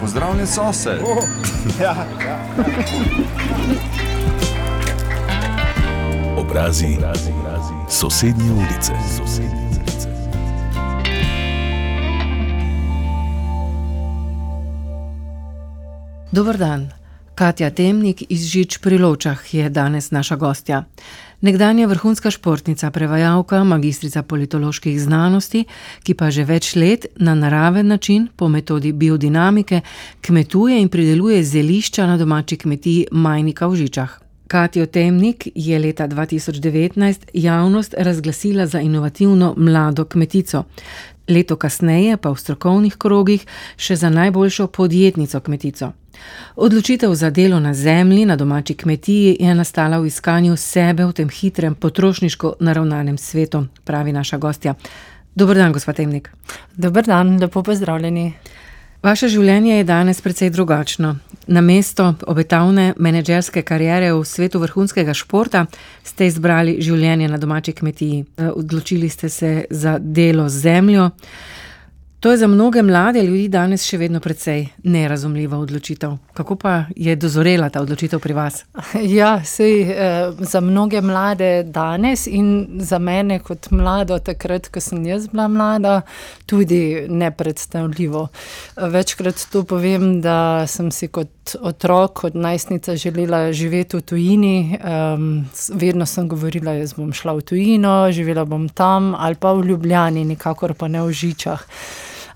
pozdravljen sosed. Oh, ja, ja. Obrazi, obrazi, obrazi. sosednje ulice. Sosednje ulice. Dober dan. Katja Temnik iz Žič pri Ločah je danes naša gostja. Nekdanja vrhunska športnica, prevajalka, magistrica politoloških znanosti, ki pa že več let na naraven način, po metodi biodinamike, kmetuje in prideluje zelišča na domači kmetiji Majnika v Žičah. Katijo Temnik je leta 2019 javnost razglasila za inovativno mlado kmetico. Leto kasneje pa v strokovnih krogih še za najboljšo podjetnico kmetico. Odločitev za delo na zemlji, na domači kmetiji, je nastala v iskanju sebe v tem hitrem, potrošniško naravnanem svetu, pravi naša gostja. Dobr dan, gospod Temnik. Dobr dan, lepo pozdravljeni. Vaše življenje je danes precej drugačno. Na mesto obetavne menedžerske kariere v svetu vrhunskega športa ste izbrali življenje na domači kmetiji. Odločili ste se za delo z zemljo. To je za mnoge mlade ljudi danes še vedno precej nerazumljiva odločitev. Kako pa je dozorela ta odločitev pri vas? Ja, sej, eh, za mnoge mlade danes in za mene kot mlado, takrat, ko sem jaz bila mlada, tudi nepredstavljivo. Večkrat to povem, da sem si kot otrok, kot najstnica želela živeti v tujini. Um, vedno sem govorila, da bom šla v tujino, živela bom tam ali pa v Ljubljani, nikakor pa ne v Žičah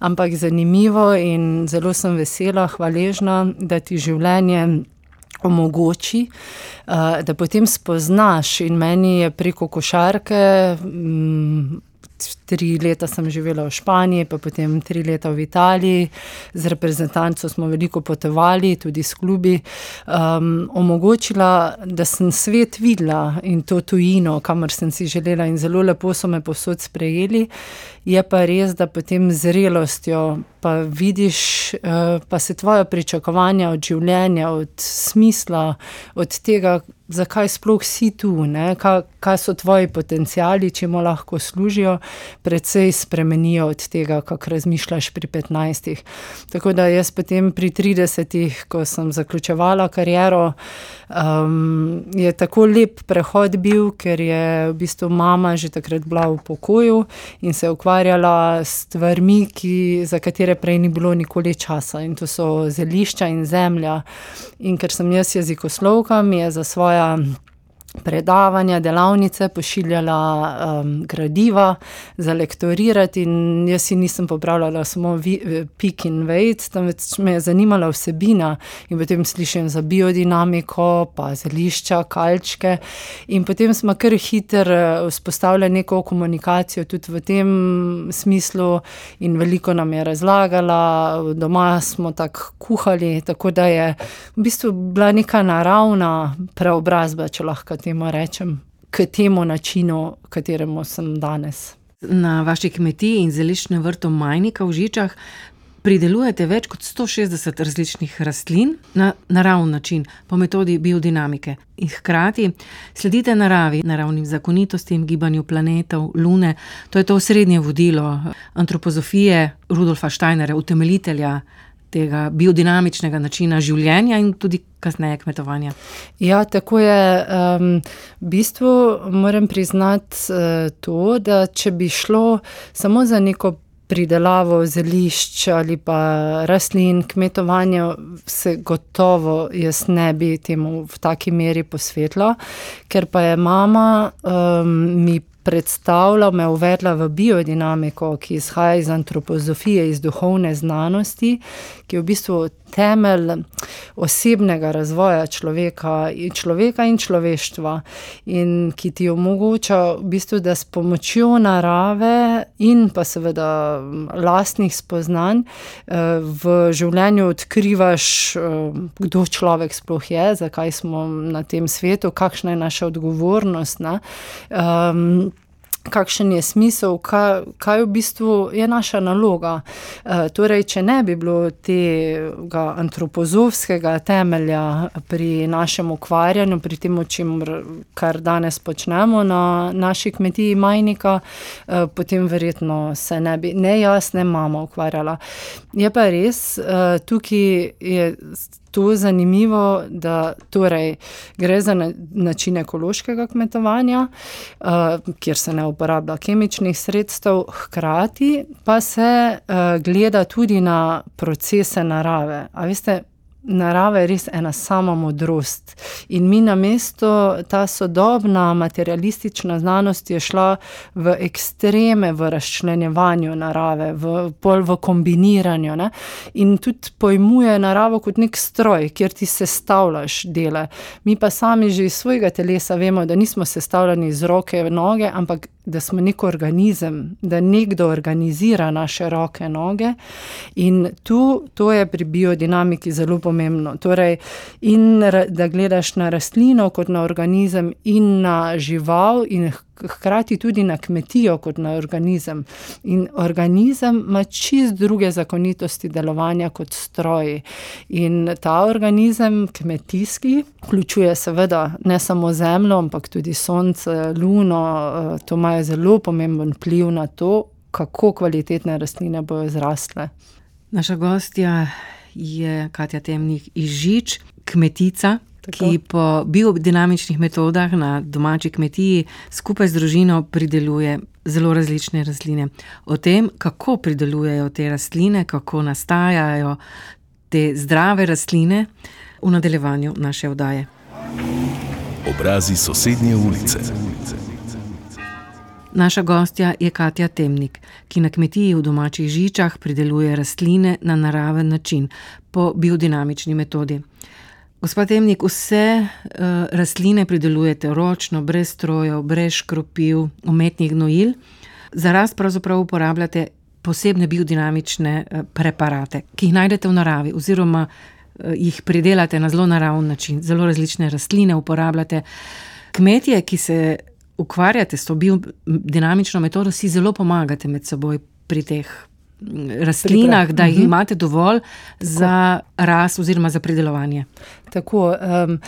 ampak zanimivo in zelo sem vesela, hvaležna, da ti življenje omogoči, da potem spoznaš. In meni je preko košarke. Tri leta sem živela v Španiji, pa potem tri leta v Italiji, z reprezentanco smo veliko potovali, tudi s klubi. Um, omogočila, da sem svet videla in to tujino, kamor sem si želela, in zelo lepo so me posod sprejeli. Je pa res, da potem z zrelostjo pa vidiš, uh, pa se tvoje pričakovanja od življenja, od smisla, od tega. Zakaj sploh si tu, kaj, kaj so tvoji potencijali, če mu lahko služijo, precej spremenijo od tega, kako razmišljaš pri 15. Tako da jaz potem pri 30, ko sem zaključovala kariero, um, je tako lep prehod bil, ker je v bistvu mama že takrat bila v pokoju in se ukvarjala s stvarmi, ki, za katere prej ni bilo nikoli časa. In to so zelišča in zemlja. In ker sem jaz jezikoslovka, mi je za svoje um, predavanja, delavnice, pošiljala um, gradiva za lektorirati, in jaz si nisem popravljala samo vi, pik in vejc, temveč me je zanimala vsebina. In potem slišim za biodinamiko, pa zelišča, kalčke. In potem smo kar hitro uh, vzpostavili neko komunikacijo tudi v tem smislu, in veliko nam je razlagala, doma smo tako kuhali, tako da je v bistvu bila neka naravna preobrazba, če lahko temu rečem, k temu načinu, kateremu sem danes. Na vaši kmetiji in zeliščnem vrtu Majnika v Žičah pridelujete več kot 160 različnih rastlin na naravni način, po metodi biodinamike. In hkrati sledite naravi, naravnim zakonitostim, gibanju planetov, lune. To je to srednje vodilo antropozofije Rudolfa Steinerja, utemeljitelja tega biodinamičnega načina življenja in tudi kasneje kmetovanja. Ja, tako je. Um, v bistvu moram priznati uh, to, da če bi šlo samo za neko pridelavo zelišč ali pa rastlin, kmetovanje, se gotovo jaz ne bi temu v taki meri posvetila, ker pa je mama um, mi predstavila, me uvedla v biodinamiko, ki izhaja iz antropozofije, iz duhovne znanosti, ki je v bistvu temelj osebnega razvoja človeka, človeka in človeštva, in ki ti omogoča, v bistvu, da s pomočjo narave in pa seveda lastnih spoznanj v življenju odkrivaš, kdo človek sploh je, zakaj smo na tem svetu, kakšna je naša odgovornost. Ne? Kakšen je smisel, kaj, kaj v bistvu je naša naloga. E, torej, če ne bi bilo tega antropozovskega temelja pri našem ukvarjanju, pri tem, kar danes počnemo na naši kmetiji Majnika, e, potem verjetno se ne bi, ne jaz, ne mama ukvarjala. Je pa res, e, tukaj je to zanimivo, da torej gre za način ekološkega kmetovanja, uh, kjer se ne uporablja kemičnih sredstev, hkrati pa se uh, gleda tudi na procese narave. A veste, narava je res ena sama modrost. In mi na mesto, ta sodobna materialistična znanost je šla v ekstreme v razčlenjevanju narave, v pol v kombiniranju. Ne? In tudi pojmuje naravo kot nek stroj, kjer ti sestavljaš dele. Mi pa sami že iz svojega telesa vemo, da nismo sestavljeni iz roke noge, ampak da smo nek organizem, da nekdo organizira naše roke noge. In tu, to je pri biodinamiki zelo pomembno. Torej, in da gledaš na rastlino kot na organizem, in na žival, in hkrati tudi na kmetijo kot na organizem. In organizem ima čist druge zakonitosti delovanja kot stroji. In ta organizem, kmetijski, vključuje seveda ne samo zemljo, ampak tudi sonce, luno, eh, to imajo zelo pomemben vpliv na to, kako kvalitetne rastline bodo zrastle. Naša gostja je Katja Temnik iz Žič, kmetica, Tako. ki po biodinamičnih metodah na domači kmetiji skupaj z družino prideluje zelo različne rastline. O tem, kako pridelujejo te rastline, kako nastajajo te zdrave rastline, v nadaljevanju naše oddaje. Obrazi sosednje ulice. Naša gostja je Katja Temnik, ki na kmetiji v domačih žičah prideluje rastline na naraven način, po biodinamični metodi. Gospod Temnik, vse uh, rastline pridelujete ročno, brez strojev, brez škropiv, umetnih gnojil, za rast pravzaprav uporabljate posebne biodinamične uh, preparate, ki jih najdete v naravi, oziroma uh, jih pridelate na zelo naraven način, zelo različne rastline uporabljate. Kmetje, ki se ukvarjate s to biodinamično metodo, si zelo pomagate med seboj pri teh rastlinah, da jih mhm. imate dovolj Tako. za rast oziroma za pridelovanje. Tako. Um,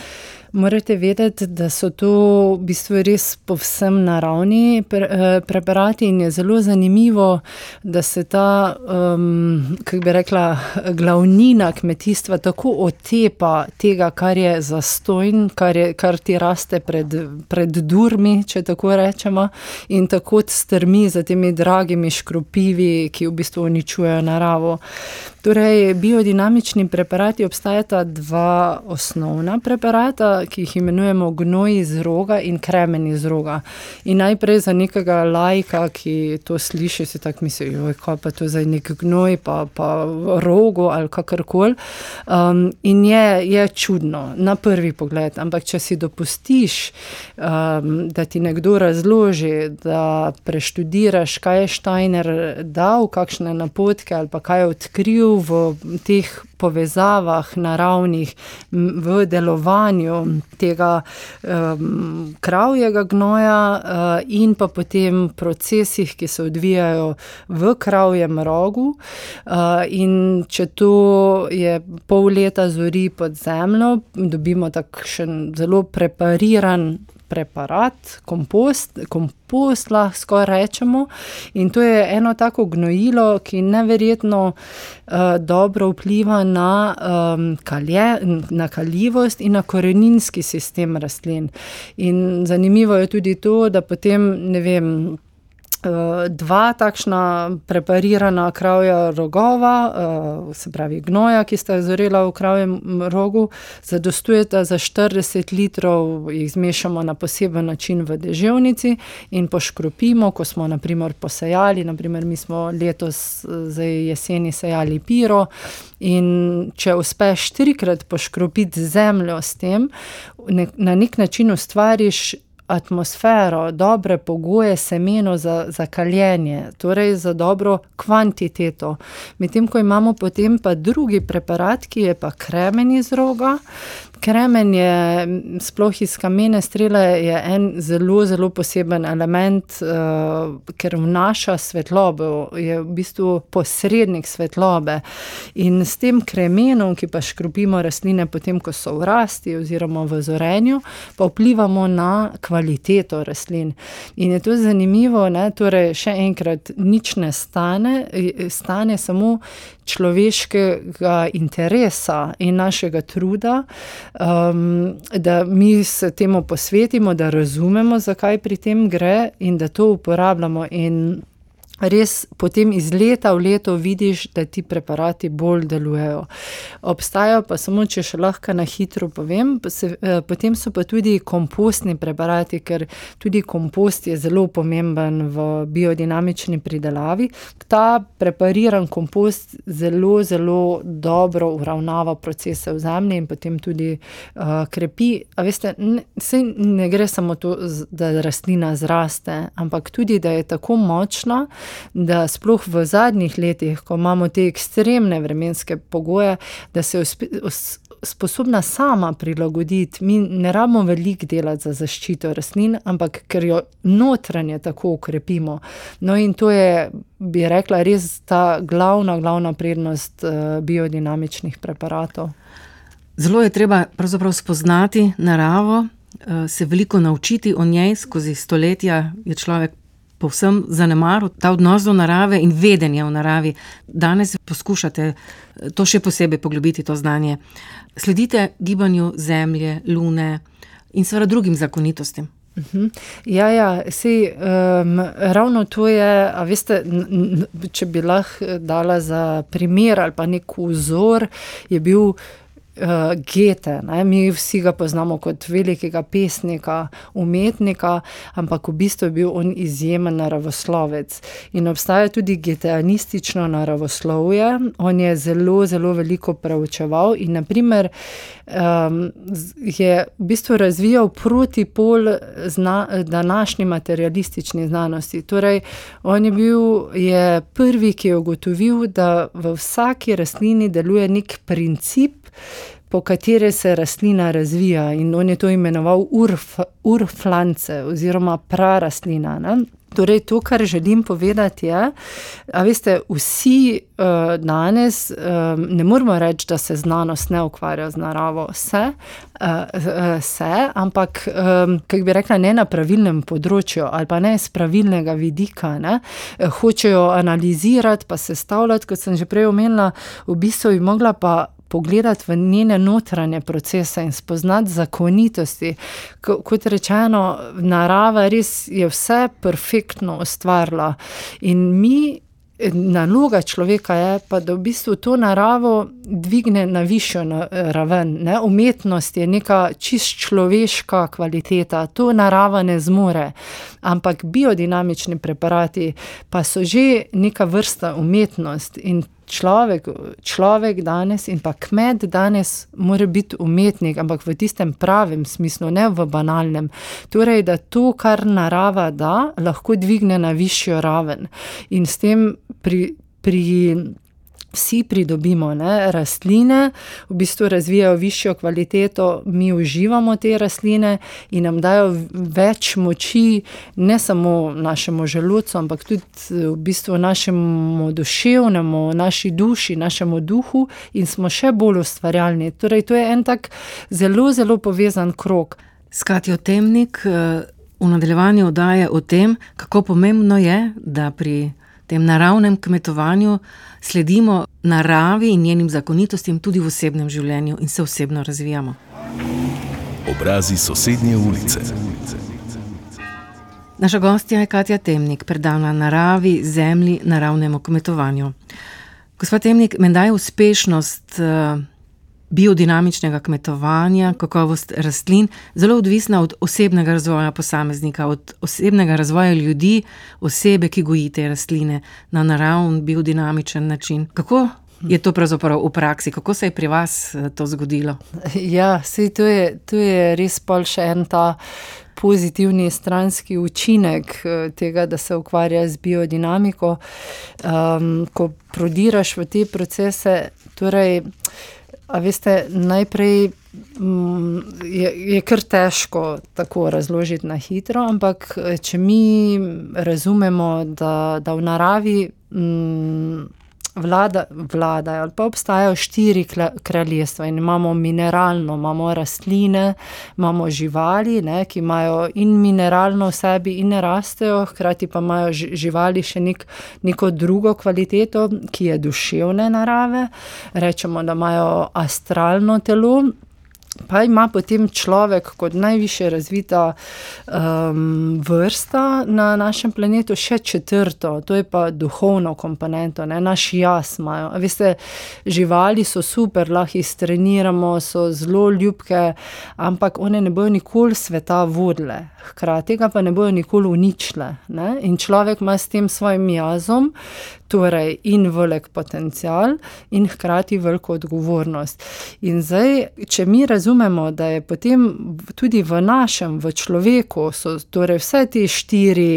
morate vedeti, da so to v bistvu res povsem naravni pre, eh, preparati in je zelo zanimivo, da se ta, um, kako bi rekla, glavnina kmetijstva tako otepa tega, kar je zastojn, kar, je, kar ti raste pred, pred durmi, če tako rečemo, in tako strmi za temi dragimi škropivi, ki v bistvu uničujejo naravo. Torej, biodinamični preparati obstajata dva osnovna preparata, ki jih imenujemo gnoj iz roga in kremen iz roga. In najprej za nekega lajka, ki to sliši, si tako misli, kaj pa to za nek gnoj, pa, pa rogo ali kakorkoli. Um, in je, je čudno na prvi pogled, ampak če si dopustiš, um, da ti nekdo razloži, da preštudiraš, kaj je Steiner dal, kakšne napotke ali pa kaj je odkril v teh povezavah naravnih, v delovanju tega um, kravjega gnoja, uh, in pa potem procesih, ki se odvijajo v kravjem rogu. Uh, in če to je pol leta zori pod zemljo, dobimo takšen zelo prepariran preparat, kompost, kompost lahko rečemo. In to je eno tako gnojilo, ki neverjetno uh, dobro vpliva na, um, kalje, na kaljivost in na koreninski sistem rastlin. In zanimivo je tudi to, da potem ne vem. Eh, dva takšna preparirana kravja rogova, eh, se pravi gnoja, ki sta zorela v kravjem rogu, zadostujeta za 40 litrov, jih zmešamo na poseben način v deževnici in poškropimo, ko smo naprimer posejali, naprimer mi smo letos za jeseni sejali piro in če uspeš trikrat poškropiti zemljo s tem, na nek način ustvariš atmosfero, dobre pogoje semenu za, za kaljenje, torej za dobro kvantiteto. Medtem ko imamo potem pa drugi preparat, ki je pa kremen iz roga, Kremen je, sploh iz kamene strele, je en zelo, zelo poseben element, uh, ker vnaša svetlobo, je v bistvu posrednik svetlobe. In s tem kremenom, ki pa škropimo rastline, potem, ko so v rasti oziroma v zorenju, pa vplivamo na kvaliteto rastlin. In je to zanimivo, ne? torej še enkrat, nič ne stane, stane samo človeškega interesa in našega truda um, da mi se temu posvetimo, da razumemo, zakaj pri tem gre in da to uporabljamo. In res potem iz leta v leto vidiš, da ti preparati bolj delujejo. Obstajajo pa samo, če še lahko na hitro povem, se, eh, potem so pa tudi kompostni preparati, ker tudi kompost je zelo pomemben v biodinamični pridelavi. Ta prepariran kompost zelo, zelo dobro uravnava procese v zemlji in potem tudi uh, krepi. A veste, ne, ne gre samo to, da rastlina zraste, ampak tudi, da je tako močna, da sploh v zadnjih letih, ko imamo te ekstremne vremenske pogoje, da se je sposobna sama prilagoditi. Mi ne rabimo veliko delati za zaščito rastlin, ampak ker jo notranje tako ukrepimo. No, in to je, bi rekla, res ta glavna, glavna prednost uh, biodinamičnih preparatov. Zelo je treba spoznati naravo, eh, se veliko naučiti o njej skozi stoletja. Je človek povsem zanemaril ta odnos do narave in vedenje o naravi. Danes poskušate eh, to še posebej poglobiti, to znanje. Sledite gibanju Zemlje, Lune in seveda drugim zakonitostim. Mhm. Ja, ja, sej, um, ravno to je, veste, če bi lahko dala za primer ali pa nek vzor, je bil uh, Gete. Ne? Mi vsi ga poznamo kot velikega pesnika, umetnika, ampak v bistvu je bil on izjemen naravoslovec. In obstaja tudi geteanistično naravoslovje. On je zelo, zelo veliko preučeval in naprimer, um, je v bistvu razvijal protipol zna, današnji materialistični znanosti. Torej, on je bil je prvi, ki je ugotovil, da v vsaki rastlini deluje nek princip po kateri se rastlina razvija, in on je to imenoval urf, urflance oziroma prarastlina. Ne? Torej, to, kar želim povedati, je, da veste, vsi uh, danes um, ne moremo reči, da se znanost ne ukvarja z naravo, vse, uh, uh, se, ampak, um, kako bi rekla, ne na pravilnem področju ali pa ne z pravilnega vidika. Ne, hočejo analizirati, pa sestavljati, kot sem že prej omenila, v bistvu bi mogla pa pogledati v njene notranje procese in spoznati zakonitosti. Kot rečeno, narava res je vse perfektno ustvarila in mi. Naloga človeka je pa, da v bistvu to naravo dvigne na višjo raven. Ne? Umetnost je neka čist človeška kvaliteta, to narava ne zmore. Ampak biodinamični preparati pa so že neka vrsta umetnosti in človek, človek danes in pa kmet danes mora biti umetnik, ampak v tistem pravem smislu, ne v banalnem. Torej, da to, kar narava da, lahko dvigne na višjo raven in s tem pri. pri vsi pridobimo ne, rastline, v bistvu razvijajo višjo kvaliteto, mi uživamo te rastline in nam dajo več moči, ne samo našemu želodcu, ampak tudi v bistvu našemu duševnemu, naši duši, našemu duhu in smo še bolj ustvarjalni. Torej, to je en tak zelo, zelo povezan krok. Skatijo temnik. Eh, v nadaljevanju oddaje o tem, kako pomembno je, da pri tem naravnem kmetovanju sledimo naravi in njenim zakonitostim tudi v osebnem življenju in se osebno razvijamo. Obrazi sosednje ulice. Naša gostja je Katja Temnik, predana naravi, zemlji, naravnemu kmetovanju. Gospod Temnik, menda je uspešnost. Uh, biodinamičnega kmetovanja, kakovost rastlin, zelo odvisna od osebnega razvoja posameznika, od osebnega razvoja ljudi, osebe, ki goji te rastline na naravni, biodinamičen način. Kako je to pravzaprav v praksi? Kako se je pri vas eh, to zgodilo? Ja, sej to je, to je res pol še en ta pozitivni stranski učinek eh, tega, da se ukvarja z biodinamiko. Um, ko prodiraš v te procese, torej, a veste, najprej mm, je, je kar težko tako razložiti na hitro, ampak eh, če mi razumemo, da, da v naravi. Mm, vlada, vladajo ali pa obstajajo štiri kraljestva in imamo mineralno, imamo rastline, imamo živali, ne, ki imajo in mineralno v sebi in ne rastejo, hkrati pa imajo živali še nek, neko drugo kvaliteto, ki je duševne narave. Rečemo, da imajo astralno telo, Pa ima potem človek, kot najviše razvita um, vrsta na našem planetu, še četrto, to je pa duhovno komponento, ne? naš jaz imajo. Veste, živali so super, lahko jih treniramo, so zelo ljubke, ampak one ne bojo nikoli sveta vodile, hkrati pa ne bojo nikoli uničile. Ne? In človek ima s tem svojim jazom torej in velik potencial, in hkrati veliko odgovornost. In zdaj, če mi razumemo, da je potem tudi v našem, v človeku, so torej vse te štiri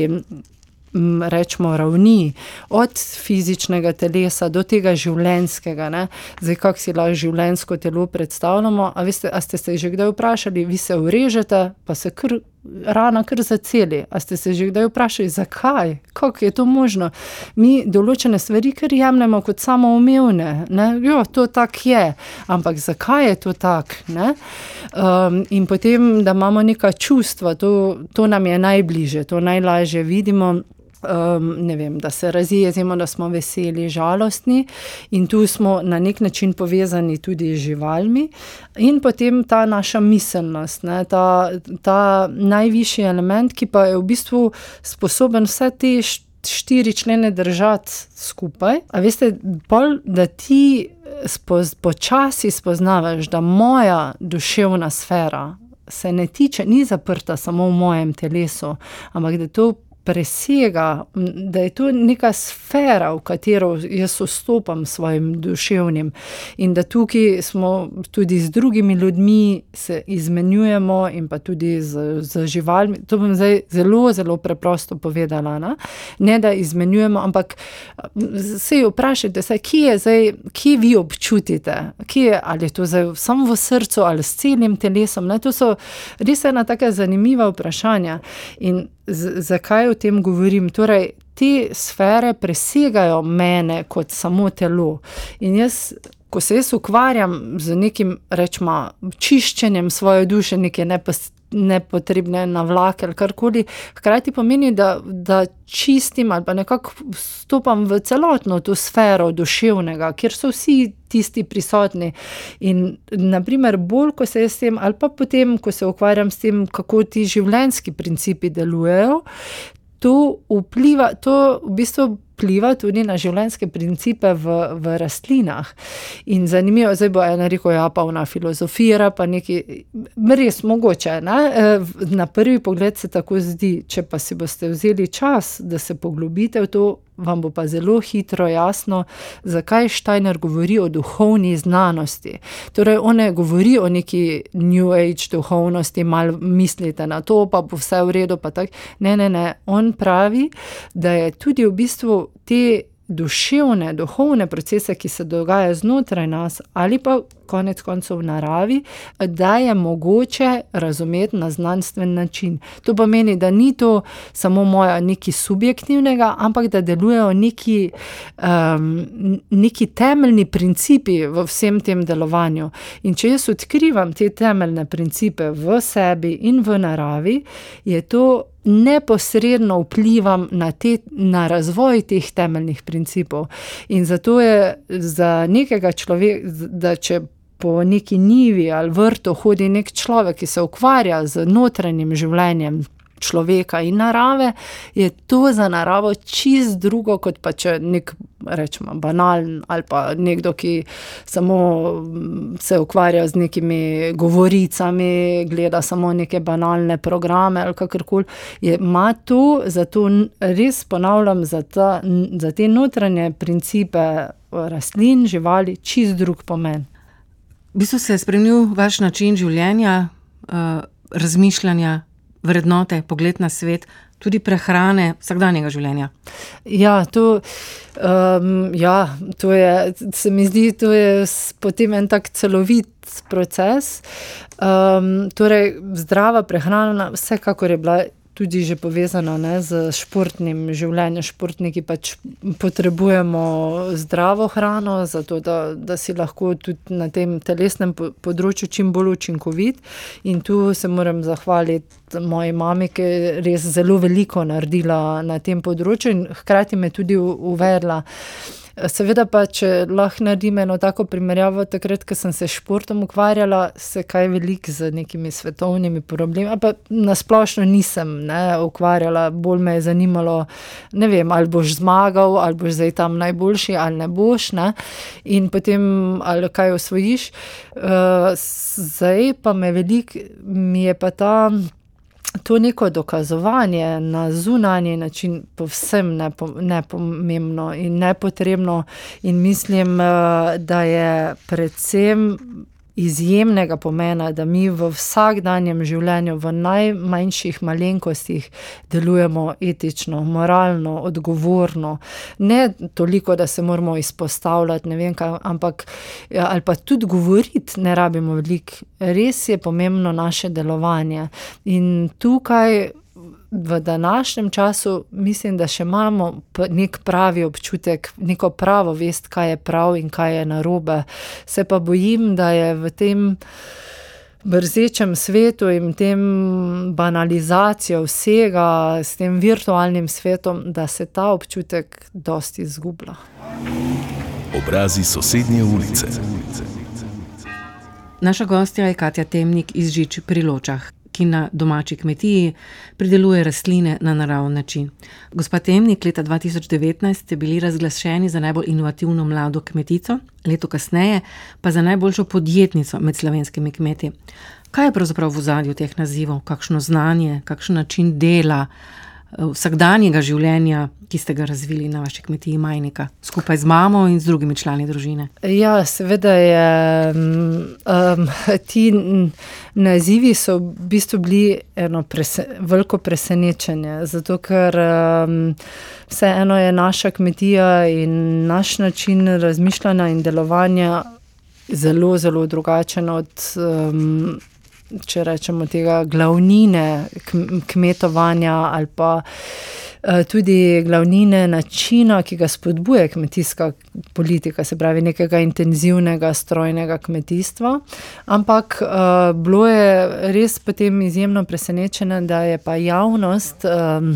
rečemo, ravni, od fizičnega telesa do tega življenskega. Ne? Zdaj, kako si lahko življensko telo predstavljamo? A, veste, a ste se že kdaj vprašali, vi se urežete, pa se kr, rana kar zaceli. A ste se že kdaj vprašali, zakaj, kako je to možno? Mi določene stvari kar jemljemo kot samoumevne. Jo, to tako je, ampak zakaj je to tako? Um, in potem, da imamo neka čustva, to, to nam je najbližje, to najlažje vidimo um, vem, da se razjezimo, da smo veseli, žalostni, in tu smo na nek način povezani tudi z živalmi, in potem ta naša miselnost, ne, ta, ta najvišji element, ki pa je v bistvu sposoben vse te štiri člene držati skupaj. A veste, pol, da ti spoz, počasi spoznavaš, da moja duševna sfera. Se ne tiče, ni zaprta samo v mojem telesu, ampak da to presega, da je to neka sfera, v katero jaz vstopam s svojim duševnim, in da tukaj smo tudi z drugimi ljudmi, se izmenjujemo, in pa tudi z, z živalmi. To bom zdaj zelo, zelo preprosto povedala. Ne, ne da izmenjujemo, ampak se vprašajte, saj, kje je zdaj, kje vi občutite, kje je, ali je to zdaj samo v srcu ali s celim telesom. Ne, to so res ena tako zanimiva vprašanja. In zakaj o tem govorim? Torej, te sfere presegajo mene kot samo telo. In jaz, ko se jaz ukvarjam z nekim, rečemo, čiščenjem svoje duše, neke neposredne nepotrebne navlake ali karkoli, hkrati pomeni, da, da čistim ali pa nekako vstopam v celotno to sfero duševnega, kjer so vsi tisti prisotni. In, naprimer, bolj ko se jaz s tem, ali pa potem, ko se ukvarjam s tem, kako ti življenjski principi delujejo, to vpliva, to v bistvu vpliva tudi na življenjske principe v, v rastlinah. In zanimivo, zdaj bo ena rekel, ja, pa ona filozofira, pa nekaj, res mogoče. Ne? E, na prvi pogled se tako zdi, če pa si boste vzeli čas, da se poglobite v to. Vam bo pa zelo hitro jasno, zakaj Steiner govori o duhovni znanosti. Torej, on ne govori o neki New Age duhovnosti, malo mislite na to, pa bo vse v redu. Ne, ne, ne. On pravi, da je tudi v bistvu te duševne, duhovne procese, ki se dogajajo znotraj nas, ali pa konec koncev v naravi, da je mogoče razumeti na znanstven način. To pomeni, da ni to samo moja nekaj subjektivnega, ampak da delujejo neki, um, neki temeljni principi v vsem tem delovanju. In če jaz odkrivam te temeljne principe v sebi in v naravi, je to neposredno vplivam na, te, na razvoj teh temeljnih principov. In zato je za nekega človeka, da če po neki nivi ali vrtu hodi nek človek, ki se ukvarja z notranjim življenjem, človeka in narave, je to za naravo čist drugo, kot pa če nek, rečemo, banalen ali pa nekdo, ki samo mm, se ukvarja z nekimi govoricami, gleda samo neke banalne programe ali kakorkoli. Ima to, zato res ponavljam, za, ta, za te notranje principe rastlin, živali, čist drug pomen. V bistvu se je spremenil vaš način življenja, uh, razmišljanja, vrednote, pogled na svet, tudi prehrane, vsakdanjega življenja. Ja, to, um, ja, to je, se mi zdi, da je potem en tak celovit proces. Um, torej, zdrava prehrana, vsekakor je bila tudi že povezana ne, z športnim življenjem. Športniki pač potrebujemo zdravo hrano, zato da, da si lahko tudi na tem telesnem področju čim bolj učinkovit. In tu se moram zahvaliti moji mami, ki je res zelo veliko naredila na tem področju in hkrati me tudi uvedla. Seveda pa, če lahko naredim eno tako primerjavo, takrat, ko sem se s športom ukvarjala, se kaj veliko z nekimi svetovnimi problemi, pa nasplošno nisem ne, ukvarjala, bolj me je zanimalo, ne vem, ali boš zmagal, ali boš zdaj tam najboljši, ali ne boš, ne, in potem ali kaj osvojiš. Uh, zdaj pa me veliko, mi je pa ta to neko dokazovanje na zunanji način povsem nepomembno in nepotrebno, in mislim, eh, da je predvsem izjemnega pomena, da mi v vsakdanjem življenju, v najmanjših malenkostih, delujemo etično, moralno, odgovorno. Ne toliko, da se moramo izpostavljati, ne vem, kaj, ampak ja, ali pa tudi govoriti, ne rabimo veliko. Res je pomembno naše delovanje. In tukaj v današnjem času mislim, da še imamo nek pravi občutek, neko pravo vest, kaj je prav in kaj je narobe. Se pa bojim, da je v tem brzečem svetu in tem banalizacijo vsega, s tem virtualnim svetom, da se ta občutek dosti izgublja. Obrazi sosednje ulice. Naša gostja je Katja Temnik iz Žič pri Ločah ki na domači kmetiji prideluje rastline na naravni način. Gospa Temnik, leta 2019 ste bili razglašeni za najbolj inovativno mlado kmetico, leto kasneje pa za najboljšo podjetnico med slovenskimi kmeti. Kaj je pravzaprav v zadju teh nazivov, kakšno znanje, kakšen način dela? Vsakdanjega življenja, ki ste ga razvili na vaši kmetiji Majnika, skupaj z mamo in z drugimi člani družine? Ja, seveda je. Um, ti nazivi so v bistvu bili eno prese, veliko presenečenje, zato ker um, vseeno je naša kmetija in naš način razmišljanja in delovanja zelo, zelo drugačen od. Um, če rečemo, tega glavnine kmetovanja ali pa eh, tudi glavnine načina, ki ga spodbuja kmetijska politika, se pravi nekega intenzivnega strojnega kmetijstva. Ampak uh, bilo je res potem izjemno presenečeno, da je pa javnost. Um,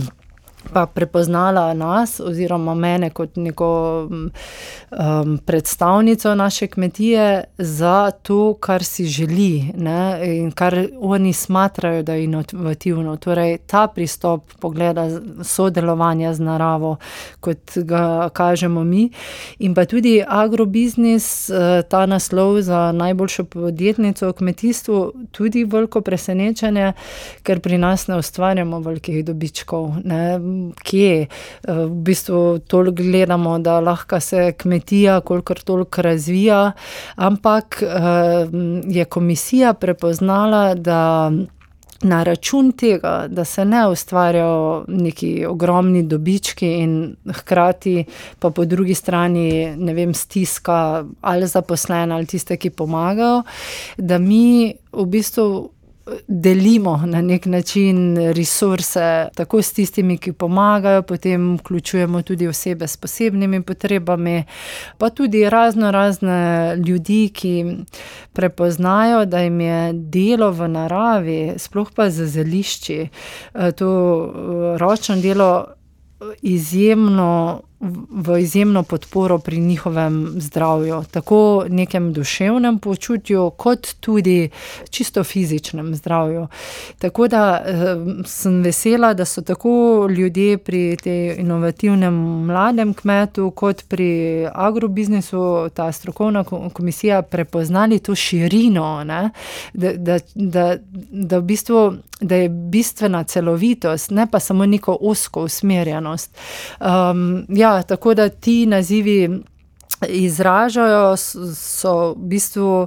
pa prepoznala nas, oziroma mene, kot neko um, predstavnico naše kmetije, za to, kar si želi ne, in kar oni smatrajo, da je inovativno. Torej, ta pristop pogleda sodelovanja z naravo, kot ga kažemo mi, in pa tudi agrobiznis, eh, ta naslov za najboljšo podjetnico v kmetijstvu, tudi veliko presenečenje, ker pri nas ne ustvarjamo velikih dobičkov. Ne kje. Eh, v bistvu toliko gledamo, da lahko se kmetija, kolikor toliko razvija, ampak eh, je komisija prepoznala, da. Na račun tega, da se ne ustvarjajo neki ogromni dobički, in hkrati pa po drugi strani, vem, stiska ali zaposlene ali tiste, ki pomagajo, da mi v bistvu delimo na nek način resurse, tako s tistimi, ki pomagajo, potem vključujemo tudi osebe s posebnimi potrebami, pa tudi razno razne ljudi, ki prepoznajo, da jim je delo v naravi, sploh pa za zelišči, eh, to eh, ročno delo izjemno v izjemno podporo pri njihovem zdravju, tako nekem duševnem počutju, kot tudi čisto fizičnem zdravju. Tako da eh, sem vesela, da so tako ljudje pri tem inovativnem mladem kmetu, kot pri agrobiznisu, ta strokovna komisija prepoznali to širino, ne, da, da, da, da, v bistvu, da je bistvena celovitost, ne pa samo neko osko usmerjenost. Um, ja, tako da ti nazivi izražajo, so v bistvu.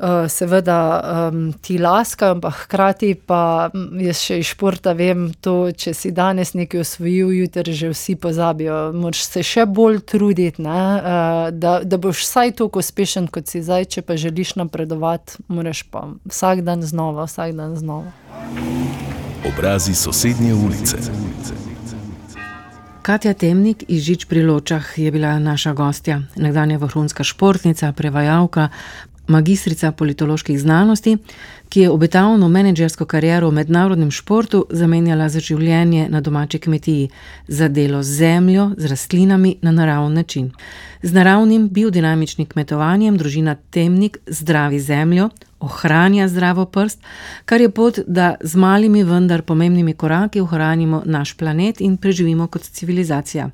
Uh, seveda um, ti laskajo, ampak hkrati pa jaz še iz športa vem, to, če si danes nekaj osvojil, jutri že vsi pozabijo. Moraš se še bolj truditi, uh, da, da boš vsaj tako uspešen, kot si zdaj, če pa želiš napredovati, moraš pa vsak dan znova, vsak dan znova. Obrazi sosednje ulice. Katja Temnik iz Žič pri Ločah je bila naša gostja, nekdanja vrhunska športnica, prevajalka, magistrica politoloških znanosti, ki je obetavno menedžersko kariero v mednarodnem športu zamenjala za življenje na domači kmetiji, za delo z zemljo, z rastlinami na naravni način. Z naravnim biodinamičnim kmetovanjem družina Temnik zdravi zemljo, ohranja zdravo prst, kar je pot, da z malimi, vendar pomembnimi koraki ohranimo naš planet in preživimo kot civilizacija.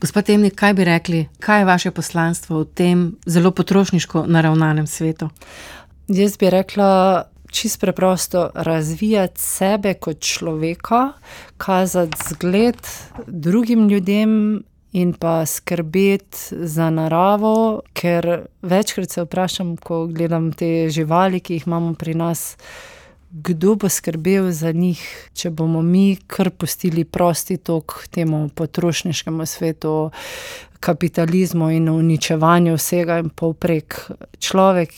Gospod Temnik, kaj bi rekli, kaj je vaše poslanstvo v tem zelo potrošniško naravnanem svetu? Jaz bi rekla, čist preprosto, razvijati sebe kot človeka, kazati zgled drugim ljudem in pa skrbeti za naravo, ker večkrat se vprašam, ko gledam te živali, ki jih imamo pri nas. Kdo bo skrbel za njih, če bomo mi kar pustili prosti tok temu potrošniškemu svetu, kapitalizmu in uničevanju vsega in povprek? Človek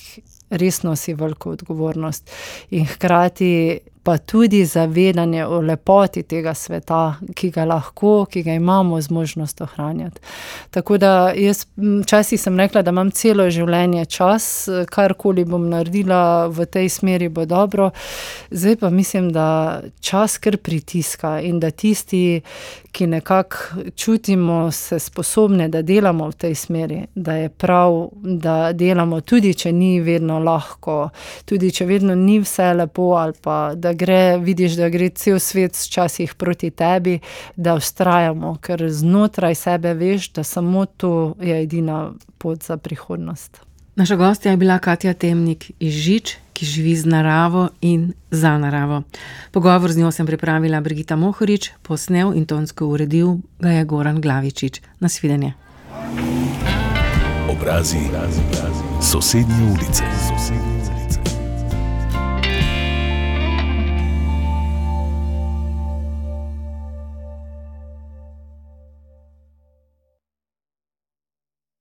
res nosi veliko odgovornost in hkrati pa tudi zavedanje o lepoti tega sveta, ki ga lahko, ki ga imamo zmožnost ohranjati. Tako da jaz včasih sem rekla, da imam celo življenje čas, karkoli bom naredila v tej smeri, bo dobro. Zdaj pa mislim, da čas kar pritiska in da tisti, ki nekako čutimo se sposobne, da delamo v tej smeri, da je prav, da delamo tudi, če ni vedno lahko, tudi če vedno ni vse lepo ali pa da gre, vidiš, da gre cel svet včasih proti tebi, da ustrajamo, ker znotraj sebe veš, da samo to je edina pot za prihodnost. Naša gostja je bila Katja Temnik iz Žič, ki živi z naravo in za naravo. Pogovor z njo sem pripravila Brigita Mohorič, posnel in tonsko uredil ga je Goran Glavičič. Nasvidenje. Obrazi sosednje ulice. Sosednje.